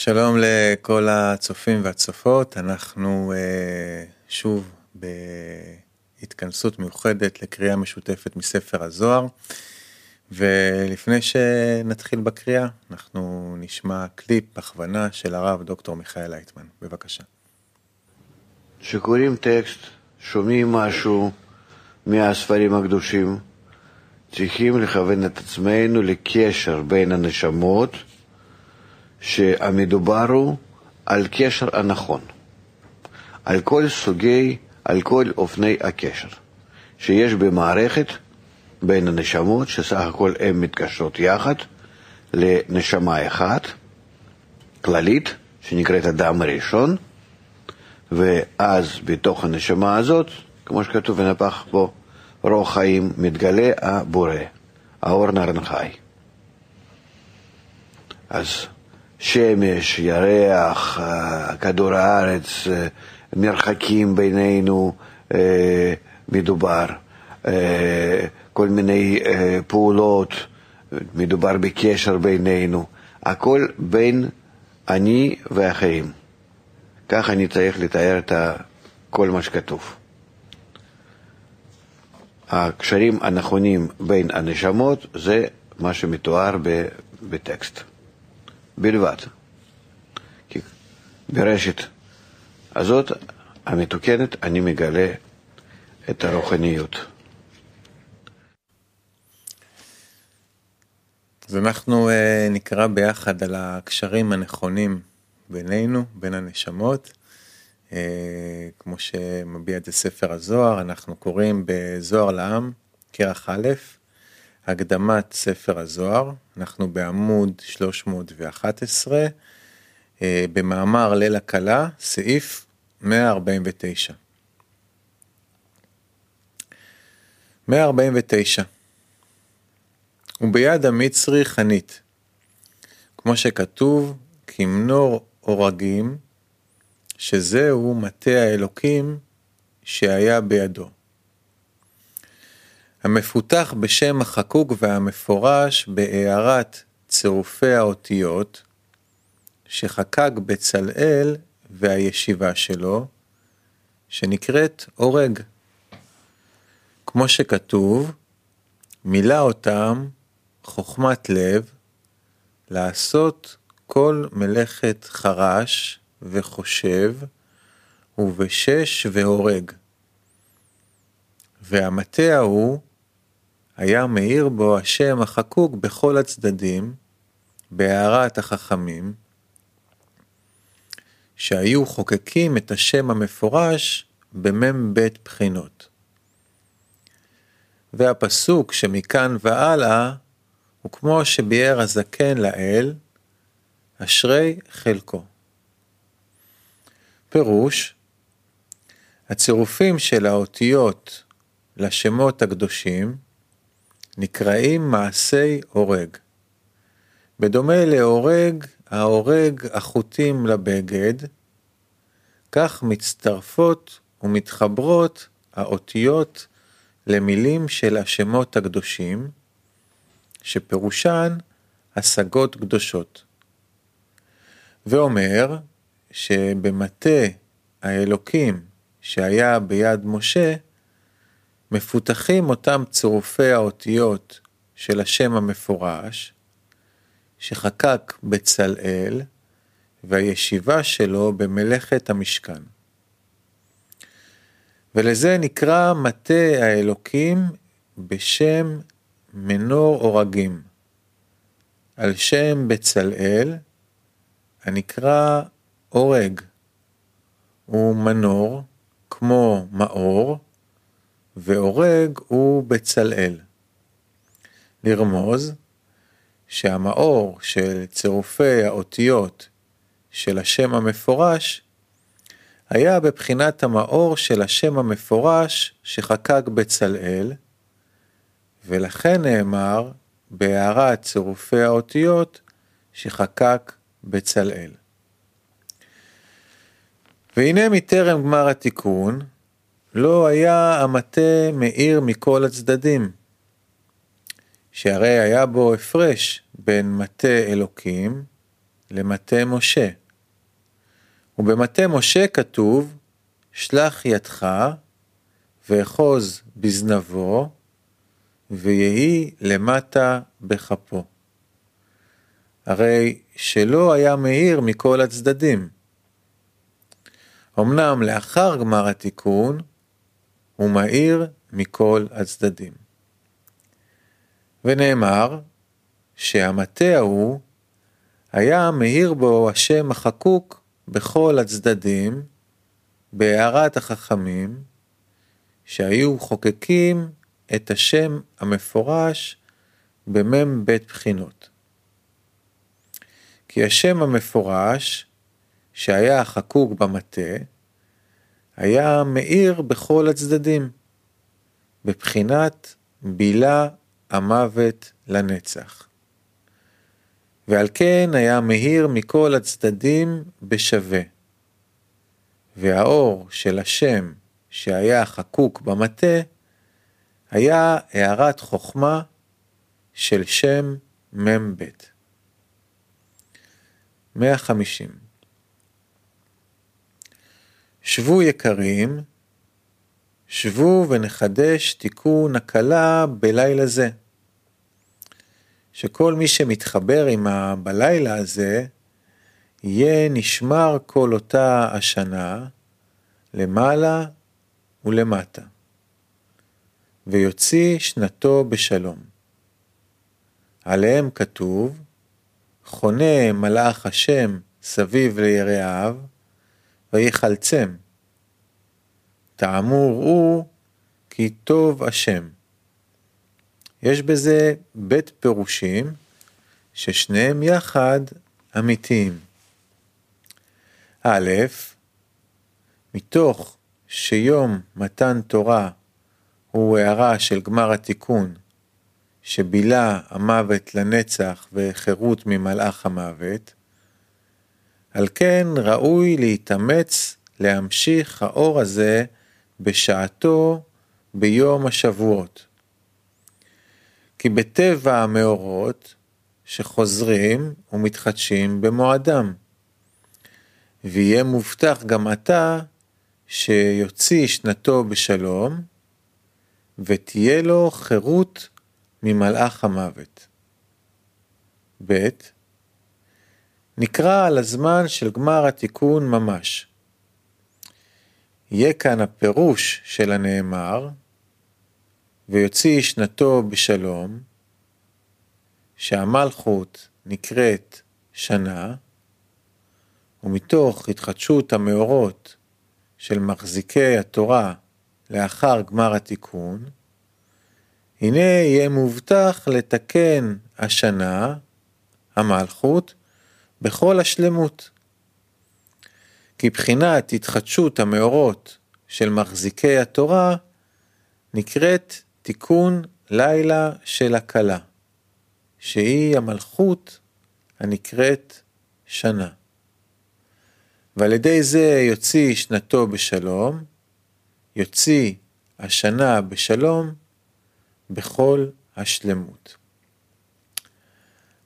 שלום לכל הצופים והצופות, אנחנו uh, שוב בהתכנסות מיוחדת לקריאה משותפת מספר הזוהר, ולפני שנתחיל בקריאה, אנחנו נשמע קליפ הכוונה של הרב דוקטור מיכאל לייטמן, בבקשה. כשקוראים טקסט, שומעים משהו מהספרים הקדושים, צריכים לכוון את עצמנו לקשר בין הנשמות, שהמדובר הוא על קשר הנכון, על כל סוגי, על כל אופני הקשר שיש במערכת בין הנשמות, שסך הכל הן מתקשרות יחד לנשמה אחת, כללית, שנקראת אדם הראשון, ואז בתוך הנשמה הזאת, כמו שכתוב ונפח בו רוח חיים, מתגלה הבורא, האור נרנחי. אז שמש, ירח, כדור הארץ, מרחקים בינינו מדובר, כל מיני פעולות, מדובר בקשר בינינו, הכל בין אני ואחרים. כך אני צריך לתאר את כל מה שכתוב. הקשרים הנכונים בין הנשמות זה מה שמתואר בטקסט. בלבד. כי ברשת הזאת המתוקנת אני מגלה את הרוחניות. אז אנחנו uh, נקרא ביחד על הקשרים הנכונים בינינו, בין הנשמות. Uh, כמו שמביע את זה ספר הזוהר, אנחנו קוראים בזוהר לעם, כרך א', הקדמת ספר הזוהר, אנחנו בעמוד 311, אה, במאמר ליל הקלה, סעיף 149. 149. וביד המצרי חנית, כמו שכתוב, כמנור אורגים, שזהו מטה האלוקים שהיה בידו. המפותח בשם החקוק והמפורש בהארת צירופי האותיות, שחקק בצלאל והישיבה שלו, שנקראת אורג. כמו שכתוב, מילא אותם חוכמת לב לעשות כל מלאכת חרש וחושב, ובשש והורג. והמטה ההוא היה מאיר בו השם החקוק בכל הצדדים, בהערת החכמים, שהיו חוקקים את השם המפורש במ"ב בחינות. והפסוק שמכאן והלאה הוא כמו שביאר הזקן לאל, אשרי חלקו. פירוש, הצירופים של האותיות לשמות הקדושים נקראים מעשי הורג. בדומה להורג, ההורג החוטים לבגד, כך מצטרפות ומתחברות האותיות למילים של השמות הקדושים, שפירושן השגות קדושות. ואומר שבמטה האלוקים שהיה ביד משה, מפותחים אותם צירופי האותיות של השם המפורש, שחקק בצלאל, והישיבה שלו במלאכת המשכן. ולזה נקרא מטה האלוקים בשם מנור אורגים, על שם בצלאל, הנקרא אורג, הוא מנור, כמו מאור, והורג הוא בצלאל. לרמוז שהמאור של צירופי האותיות של השם המפורש היה בבחינת המאור של השם המפורש שחקק בצלאל, ולכן נאמר בהערת צירופי האותיות שחקק בצלאל. והנה מטרם גמר התיקון, לא היה המטה מאיר מכל הצדדים, שהרי היה בו הפרש בין מטה אלוקים למטה משה. ובמטה משה כתוב, שלח ידך ואחוז בזנבו, ויהי למטה בכפו. הרי שלא היה מאיר מכל הצדדים. אמנם לאחר גמר התיקון, הוא מאיר מכל הצדדים. ונאמר שהמטה ההוא היה מאיר בו השם החקוק בכל הצדדים, בהערת החכמים, שהיו חוקקים את השם המפורש במ"ם בית בחינות. כי השם המפורש, שהיה חקוק במטה, היה מאיר בכל הצדדים, בבחינת בילה המוות לנצח. ועל כן היה מאיר מכל הצדדים בשווה. והאור של השם שהיה חקוק במטה, היה הערת חוכמה של שם מ"ב. 150 שבו יקרים, שבו ונחדש תיקון הקלה בלילה זה. שכל מי שמתחבר עם ה... בלילה הזה, יהיה נשמר כל אותה השנה למעלה ולמטה, ויוציא שנתו בשלום. עליהם כתוב, חונה מלאך השם סביב ליראיו, ויחלצם. תאמור הוא כי טוב השם. יש בזה בית פירושים ששניהם יחד אמיתיים. א', מתוך שיום מתן תורה הוא הערה של גמר התיקון, שבילה המוות לנצח וחירות ממלאך המוות, על כן ראוי להתאמץ להמשיך האור הזה בשעתו ביום השבועות. כי בטבע המאורות שחוזרים ומתחדשים במועדם. ויהיה מובטח גם עתה שיוציא שנתו בשלום, ותהיה לו חירות ממלאך המוות. ב. נקרא על הזמן של גמר התיקון ממש. יהיה כאן הפירוש של הנאמר, ויוציא שנתו בשלום, שהמלכות נקראת שנה, ומתוך התחדשות המאורות של מחזיקי התורה לאחר גמר התיקון, הנה יהיה מובטח לתקן השנה, המלכות, בכל השלמות. כי בחינת התחדשות המאורות של מחזיקי התורה נקראת תיקון לילה של הכלה, שהיא המלכות הנקראת שנה. ועל ידי זה יוציא שנתו בשלום, יוציא השנה בשלום בכל השלמות.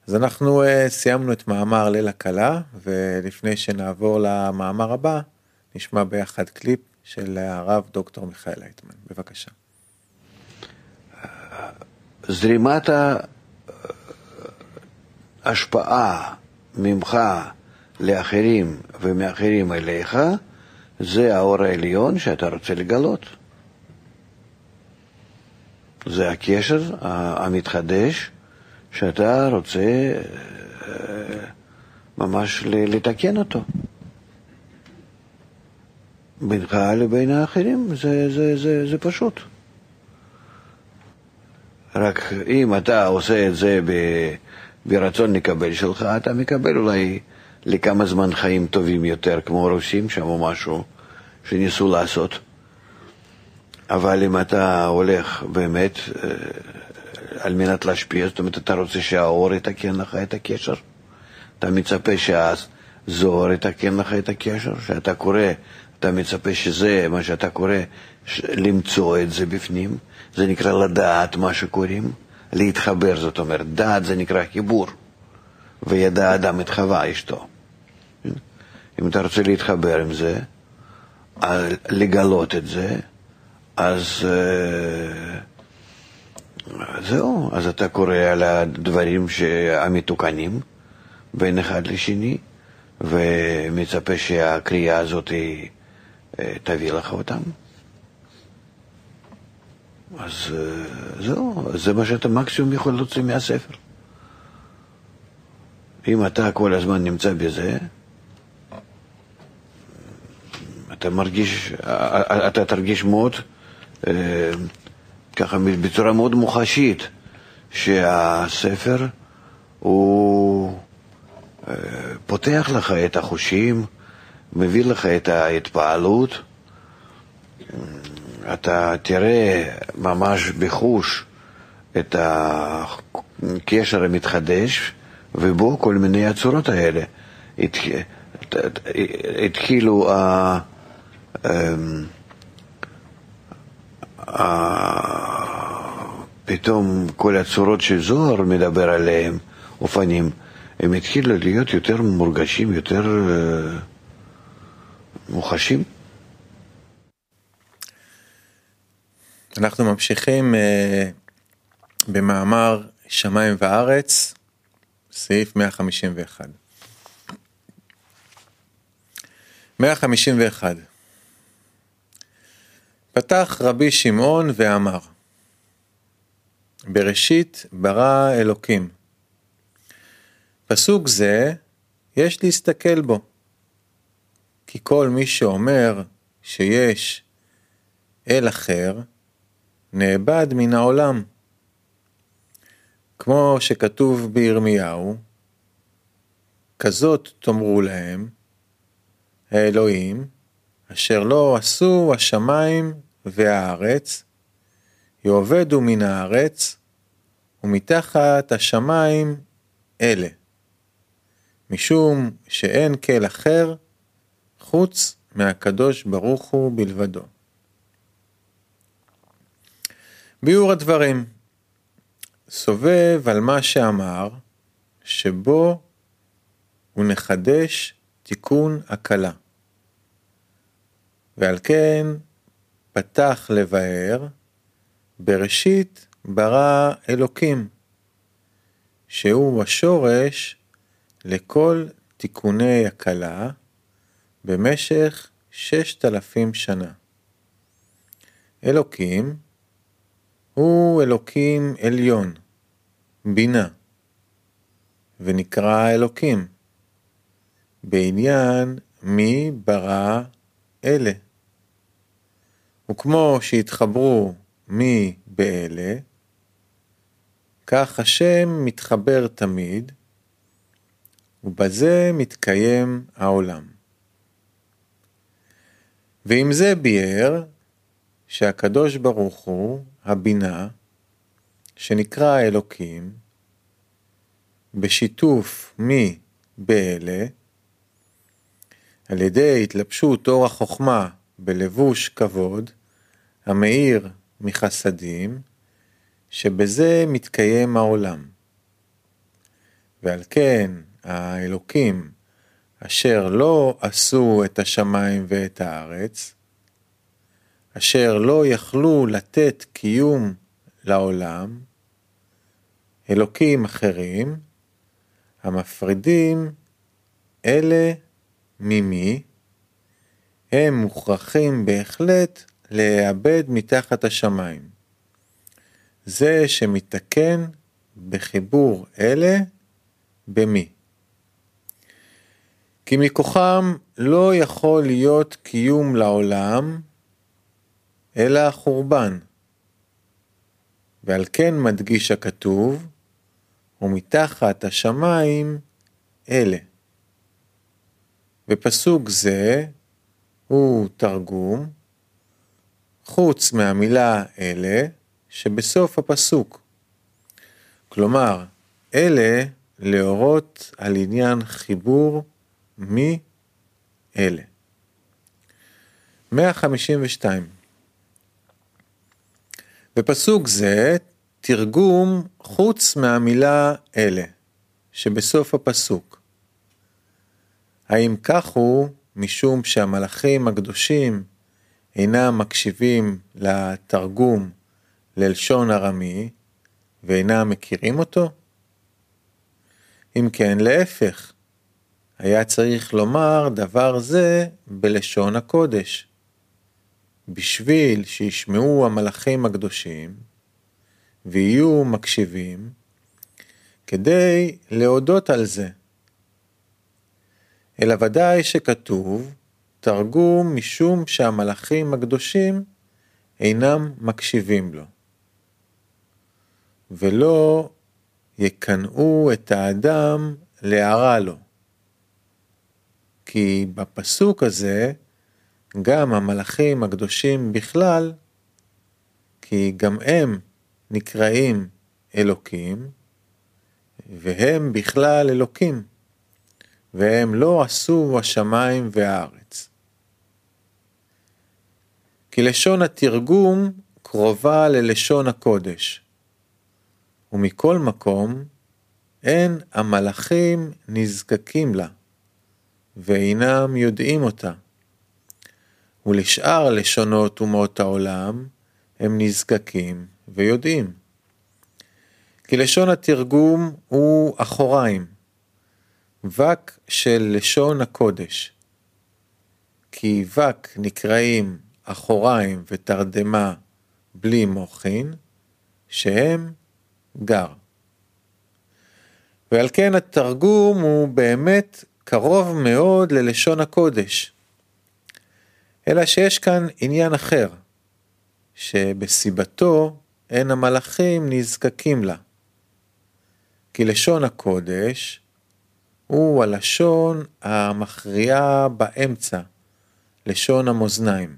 אז אנחנו uh, סיימנו את מאמר ליל הכלה, ולפני שנעבור למאמר הבא, נשמע ביחד קליפ של הרב דוקטור מיכאל לייטמן. בבקשה. זרימת ההשפעה ממך לאחרים ומאחרים אליך, זה האור העליון שאתה רוצה לגלות. זה הקשר המתחדש שאתה רוצה אה, ממש לתקן אותו. בינך לבין האחרים זה, זה, זה, זה פשוט. רק אם אתה עושה את זה ברצון לקבל שלך, אתה מקבל אולי לכמה זמן חיים טובים יותר, כמו רוסים שם או משהו שניסו לעשות. אבל אם אתה הולך באמת אה, על מנת להשפיע, זאת אומרת, אתה רוצה שהאור יתקן לך את הקשר, אתה מצפה שהזוהר יתקן לך את הקשר, שאתה קורא, אתה מצפה שזה, מה שאתה קורא, למצוא את זה בפנים, זה נקרא לדעת מה שקוראים, להתחבר, זאת אומרת, דעת זה נקרא חיבור, וידע אדם את חווה אשתו. אם אתה רוצה להתחבר עם זה, לגלות את זה, אז uh, זהו, אז אתה קורא על הדברים המתוקנים בין אחד לשני, ומצפה שהקריאה הזאת אה, תביא לך אותם. אז אה, זהו, זה מה שאתה מקסימום יכול להוציא מהספר. אם אתה כל הזמן נמצא בזה, אתה מרגיש, אתה תרגיש מאוד, אה, ככה בצורה מאוד מוחשית, שהספר הוא פותח לך את החושים, מביא לך את ההתפעלות, אתה תראה ממש בחוש את הקשר המתחדש, ובו כל מיני הצורות האלה. התחילו אמ, פתאום כל הצורות שזוהר מדבר עליהן, אופנים, הם התחילו להיות יותר מורגשים, יותר אה, מוחשים. אנחנו ממשיכים uh, במאמר שמיים וארץ, סעיף 151. 151 פתח רבי שמעון ואמר בראשית ברא אלוקים. פסוק זה יש להסתכל בו. כי כל מי שאומר שיש אל אחר, נאבד מן העולם. כמו שכתוב בירמיהו, כזאת תאמרו להם, האלוהים, אשר לא עשו השמיים והארץ, יאבדו מן הארץ, ומתחת השמיים אלה. משום שאין כל אחר חוץ מהקדוש ברוך הוא בלבדו. ביאור הדברים סובב על מה שאמר, שבו הוא נחדש תיקון הקלה. ועל כן פתח לבאר, בראשית ברא אלוקים, שהוא השורש לכל תיקוני הקלה במשך ששת אלפים שנה. אלוקים הוא אלוקים עליון, בינה, ונקרא אלוקים, בעניין מי ברא אלה. וכמו שהתחברו מי באלה, כך השם מתחבר תמיד, ובזה מתקיים העולם. ועם זה ביאר שהקדוש ברוך הוא, הבינה, שנקרא אלוקים, בשיתוף מי באלה, על ידי התלבשות אור החוכמה בלבוש כבוד, המאיר מחסדים, שבזה מתקיים העולם. ועל כן האלוקים אשר לא עשו את השמיים ואת הארץ, אשר לא יכלו לתת קיום לעולם, אלוקים אחרים, המפרידים אלה ממי, הם מוכרחים בהחלט להיאבד מתחת השמיים. זה שמתקן בחיבור אלה במי. כי מכוחם לא יכול להיות קיום לעולם, אלא החורבן. ועל כן מדגיש הכתוב, ומתחת השמיים אלה. ופסוק זה הוא תרגום, חוץ מהמילה אלה שבסוף הפסוק. כלומר, אלה להורות על עניין חיבור מי אלה. 152 בפסוק זה תרגום חוץ מהמילה אלה, שבסוף הפסוק. האם כך הוא משום שהמלאכים הקדושים אינם מקשיבים לתרגום ללשון ארמי ואינם מכירים אותו? אם כן, להפך, היה צריך לומר דבר זה בלשון הקודש, בשביל שישמעו המלאכים הקדושים ויהיו מקשיבים, כדי להודות על זה. אלא ודאי שכתוב תרגום משום שהמלאכים הקדושים אינם מקשיבים לו. ולא יקנאו את האדם להרע לו. כי בפסוק הזה גם המלאכים הקדושים בכלל, כי גם הם נקראים אלוקים, והם בכלל אלוקים, והם לא עשו השמיים והארץ. כי לשון התרגום קרובה ללשון הקודש, ומכל מקום אין המלאכים נזקקים לה, ואינם יודעים אותה. ולשאר לשונות אומות העולם הם נזקקים ויודעים. כי לשון התרגום הוא אחוריים, וק של לשון הקודש. כי וק נקראים אחוריים ותרדמה בלי מוחין, שהם גר. ועל כן התרגום הוא באמת קרוב מאוד ללשון הקודש. אלא שיש כאן עניין אחר, שבסיבתו אין המלאכים נזקקים לה. כי לשון הקודש הוא הלשון המכריעה באמצע, לשון המאזניים,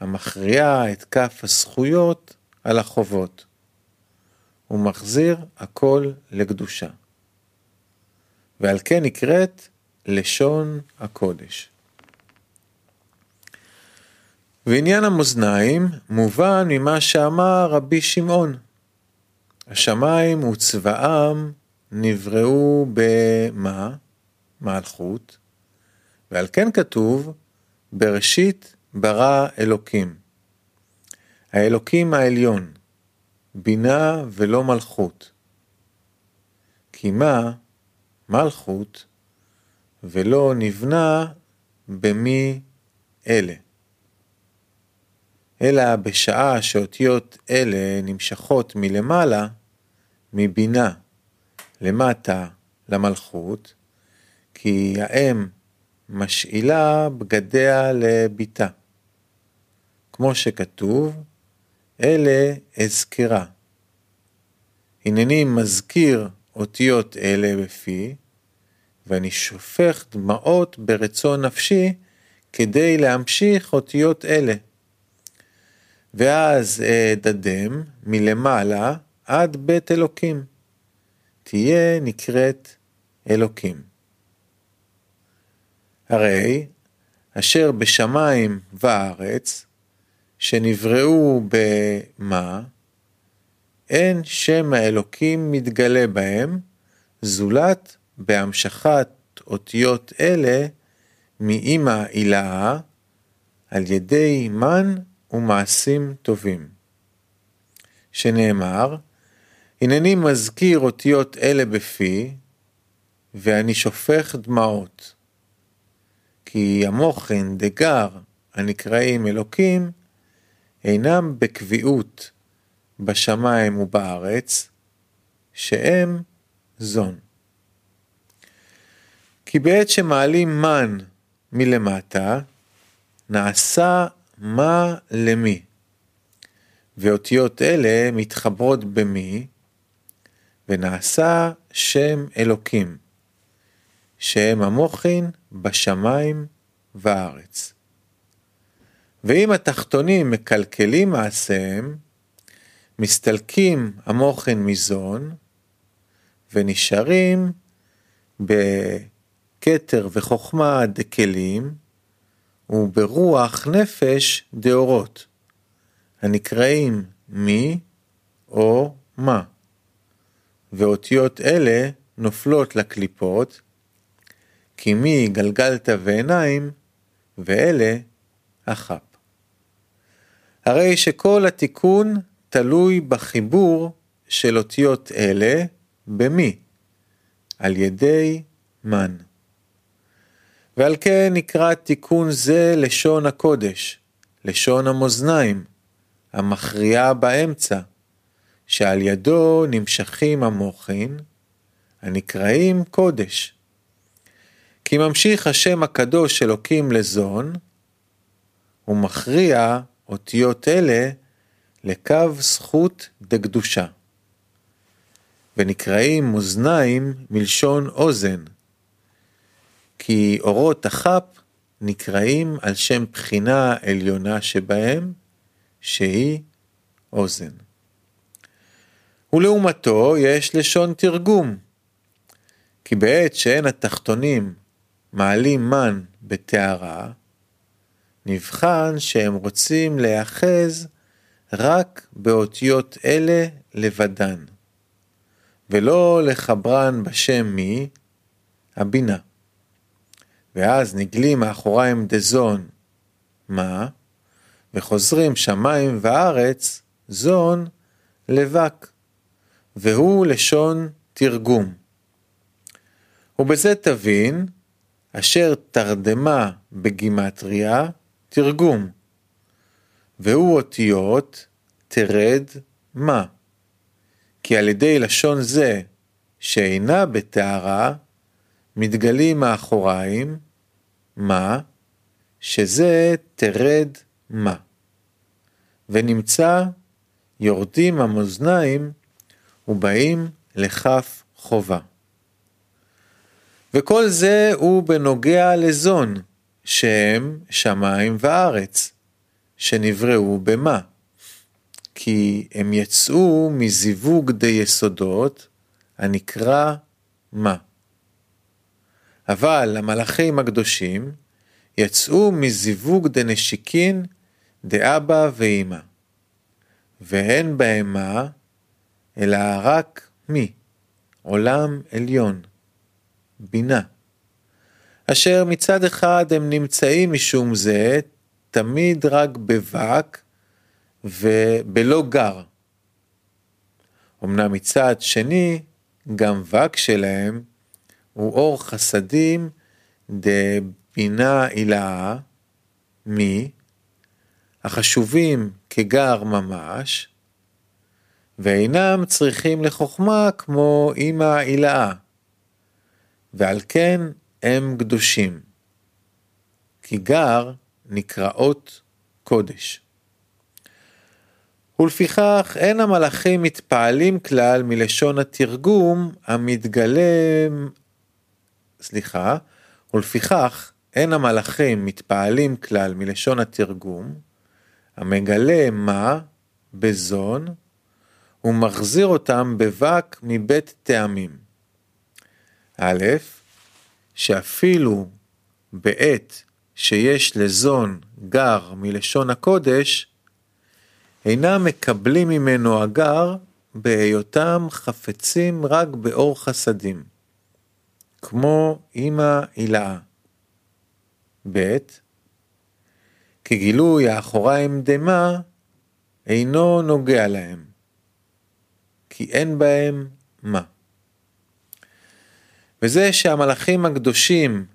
המכריעה את כף הזכויות על החובות. הוא מחזיר הכל לקדושה. ועל כן נקראת לשון הקודש. ועניין המאזניים מובן ממה שאמר רבי שמעון. השמיים וצבאם נבראו במה? מלכות, ועל כן כתוב בראשית ברא אלוקים. האלוקים העליון, בינה ולא מלכות. כי מה מלכות ולא נבנה במי אלה. אלא בשעה שאותיות אלה נמשכות מלמעלה, מבינה, למטה למלכות, כי האם משאילה בגדיה לביתה. כמו שכתוב, אלה אזכרה. הנני מזכיר אותיות אלה בפי, ואני שופך דמעות ברצון נפשי כדי להמשיך אותיות אלה. ואז אדדם מלמעלה עד בית אלוקים. תהיה נקראת אלוקים. הרי אשר בשמיים וארץ, שנבראו במה, אין שם האלוקים מתגלה בהם, זולת בהמשכת אותיות אלה מאמא הילאה, על ידי מן ומעשים טובים. שנאמר, הנני מזכיר אותיות אלה בפי, ואני שופך דמעות. כי המוחן דגר הנקראים אלוקים, אינם בקביעות בשמיים ובארץ, שהם זון. כי בעת שמעלים מן מלמטה, נעשה מה למי. ואותיות אלה מתחברות במי, ונעשה שם אלוקים, שהם המוחין בשמיים וארץ. ואם התחתונים מקלקלים מעשיהם, מסתלקים המוחין מזון, ונשארים בכתר וחוכמה דקלים, וברוח נפש דאורות, הנקראים מי או מה, ואותיות אלה נופלות לקליפות, כי מי גלגלת ועיניים, ואלה החפ. הרי שכל התיקון תלוי בחיבור של אותיות אלה במי, על ידי מן. ועל כן נקרא תיקון זה לשון הקודש, לשון המאזניים, המכריעה באמצע, שעל ידו נמשכים המוחין, הנקראים קודש. כי ממשיך השם הקדוש אלוקים לזון, ומכריע אותיות אלה לקו זכות דקדושה. ונקראים מאזניים מלשון אוזן, כי אורות החפ נקראים על שם בחינה עליונה שבהם, שהיא אוזן. ולעומתו יש לשון תרגום, כי בעת שאין התחתונים מעלים מן בטהרה, נבחן שהם רוצים להיאחז רק באותיות אלה לבדן, ולא לחברן בשם מי, הבינה. ואז נגלים מאחוריים דזון, מה? וחוזרים שמיים וארץ, זון, לבק, והוא לשון תרגום. ובזה תבין, אשר תרדמה בגימטריה, תרגום, והוא אותיות תרד מה. כי על ידי לשון זה, שאינה בטהרה, מתגלים מאחוריים, מה, שזה תרד מה. ונמצא יורדים המאזניים ובאים לכף חובה. וכל זה הוא בנוגע לזון, שהם שמיים וארץ, שנבראו במה. כי הם יצאו מזיווג די יסודות, הנקרא מה. אבל המלאכים הקדושים יצאו מזיווג דנשיקין דאבא ואמא, ואין בהם מה, אלא רק מי, עולם עליון, בינה, אשר מצד אחד הם נמצאים משום זה תמיד רק בבק ובלא גר. אמנם מצד שני, גם וק שלהם הוא אור חסדים דבינה הילאה, מי, החשובים כגר ממש, ואינם צריכים לחוכמה כמו אמא הילאה, ועל כן הם קדושים. כי גר נקראות קודש. ולפיכך אין המלאכים מתפעלים כלל מלשון התרגום המתגלם סליחה, ולפיכך אין המלאכים מתפעלים כלל מלשון התרגום, המגלה מה בזון, ומחזיר אותם בבק מבית טעמים. א', שאפילו בעת שיש לזון גר מלשון הקודש, אינם מקבלים ממנו הגר בהיותם חפצים רק באור חסדים. כמו אמא הילאה. ב. כגילוי האחוריים דמה אינו נוגע להם, כי אין בהם מה. וזה שהמלאכים הקדושים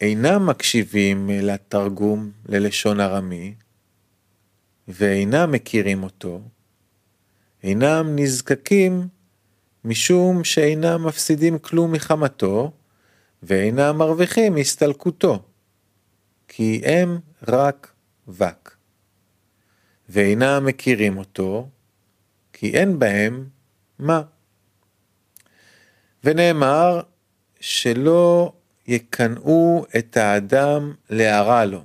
אינם מקשיבים לתרגום ללשון ארמי, ואינם מכירים אותו, אינם נזקקים משום שאינם מפסידים כלום מחמתו, ואינם מרוויחים מהסתלקותו, כי הם רק וק. ואינם מכירים אותו, כי אין בהם מה. ונאמר שלא יקנאו את האדם להרע לו.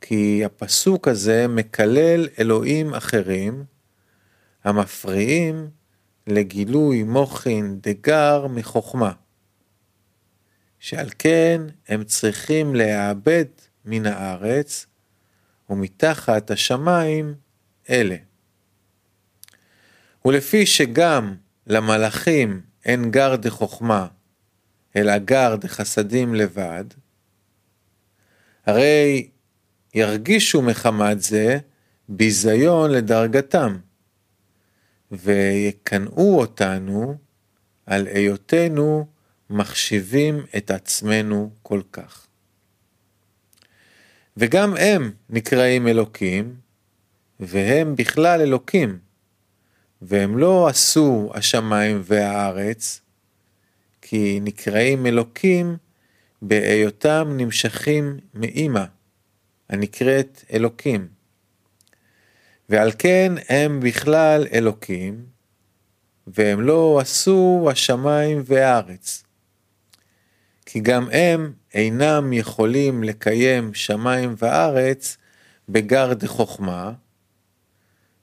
כי הפסוק הזה מקלל אלוהים אחרים המפריעים לגילוי מוחין דגר מחוכמה. שעל כן הם צריכים להיאבד מן הארץ, ומתחת השמיים אלה. ולפי שגם למלאכים אין גר דחוכמה, אלא גר דחסדים לבד, הרי ירגישו מחמת זה ביזיון לדרגתם, ויקנאו אותנו על היותנו מחשיבים את עצמנו כל כך. וגם הם נקראים אלוקים, והם בכלל אלוקים, והם לא עשו השמיים והארץ, כי נקראים אלוקים בהיותם נמשכים מאימא, הנקראת אלוקים. ועל כן הם בכלל אלוקים, והם לא עשו השמיים והארץ. כי גם הם אינם יכולים לקיים שמיים וארץ בגר דחוכמה,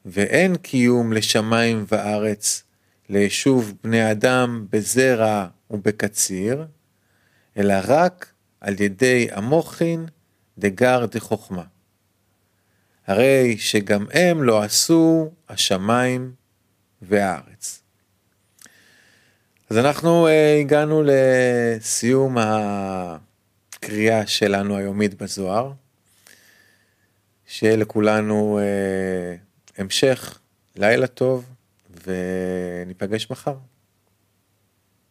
ואין קיום לשמיים וארץ ליישוב בני אדם בזרע ובקציר, אלא רק על ידי המוחין דגר דחוכמה. הרי שגם הם לא עשו השמיים והארץ. אז אנחנו uh, הגענו לסיום הקריאה שלנו היומית בזוהר, שיהיה לכולנו uh, המשך לילה טוב וניפגש מחר.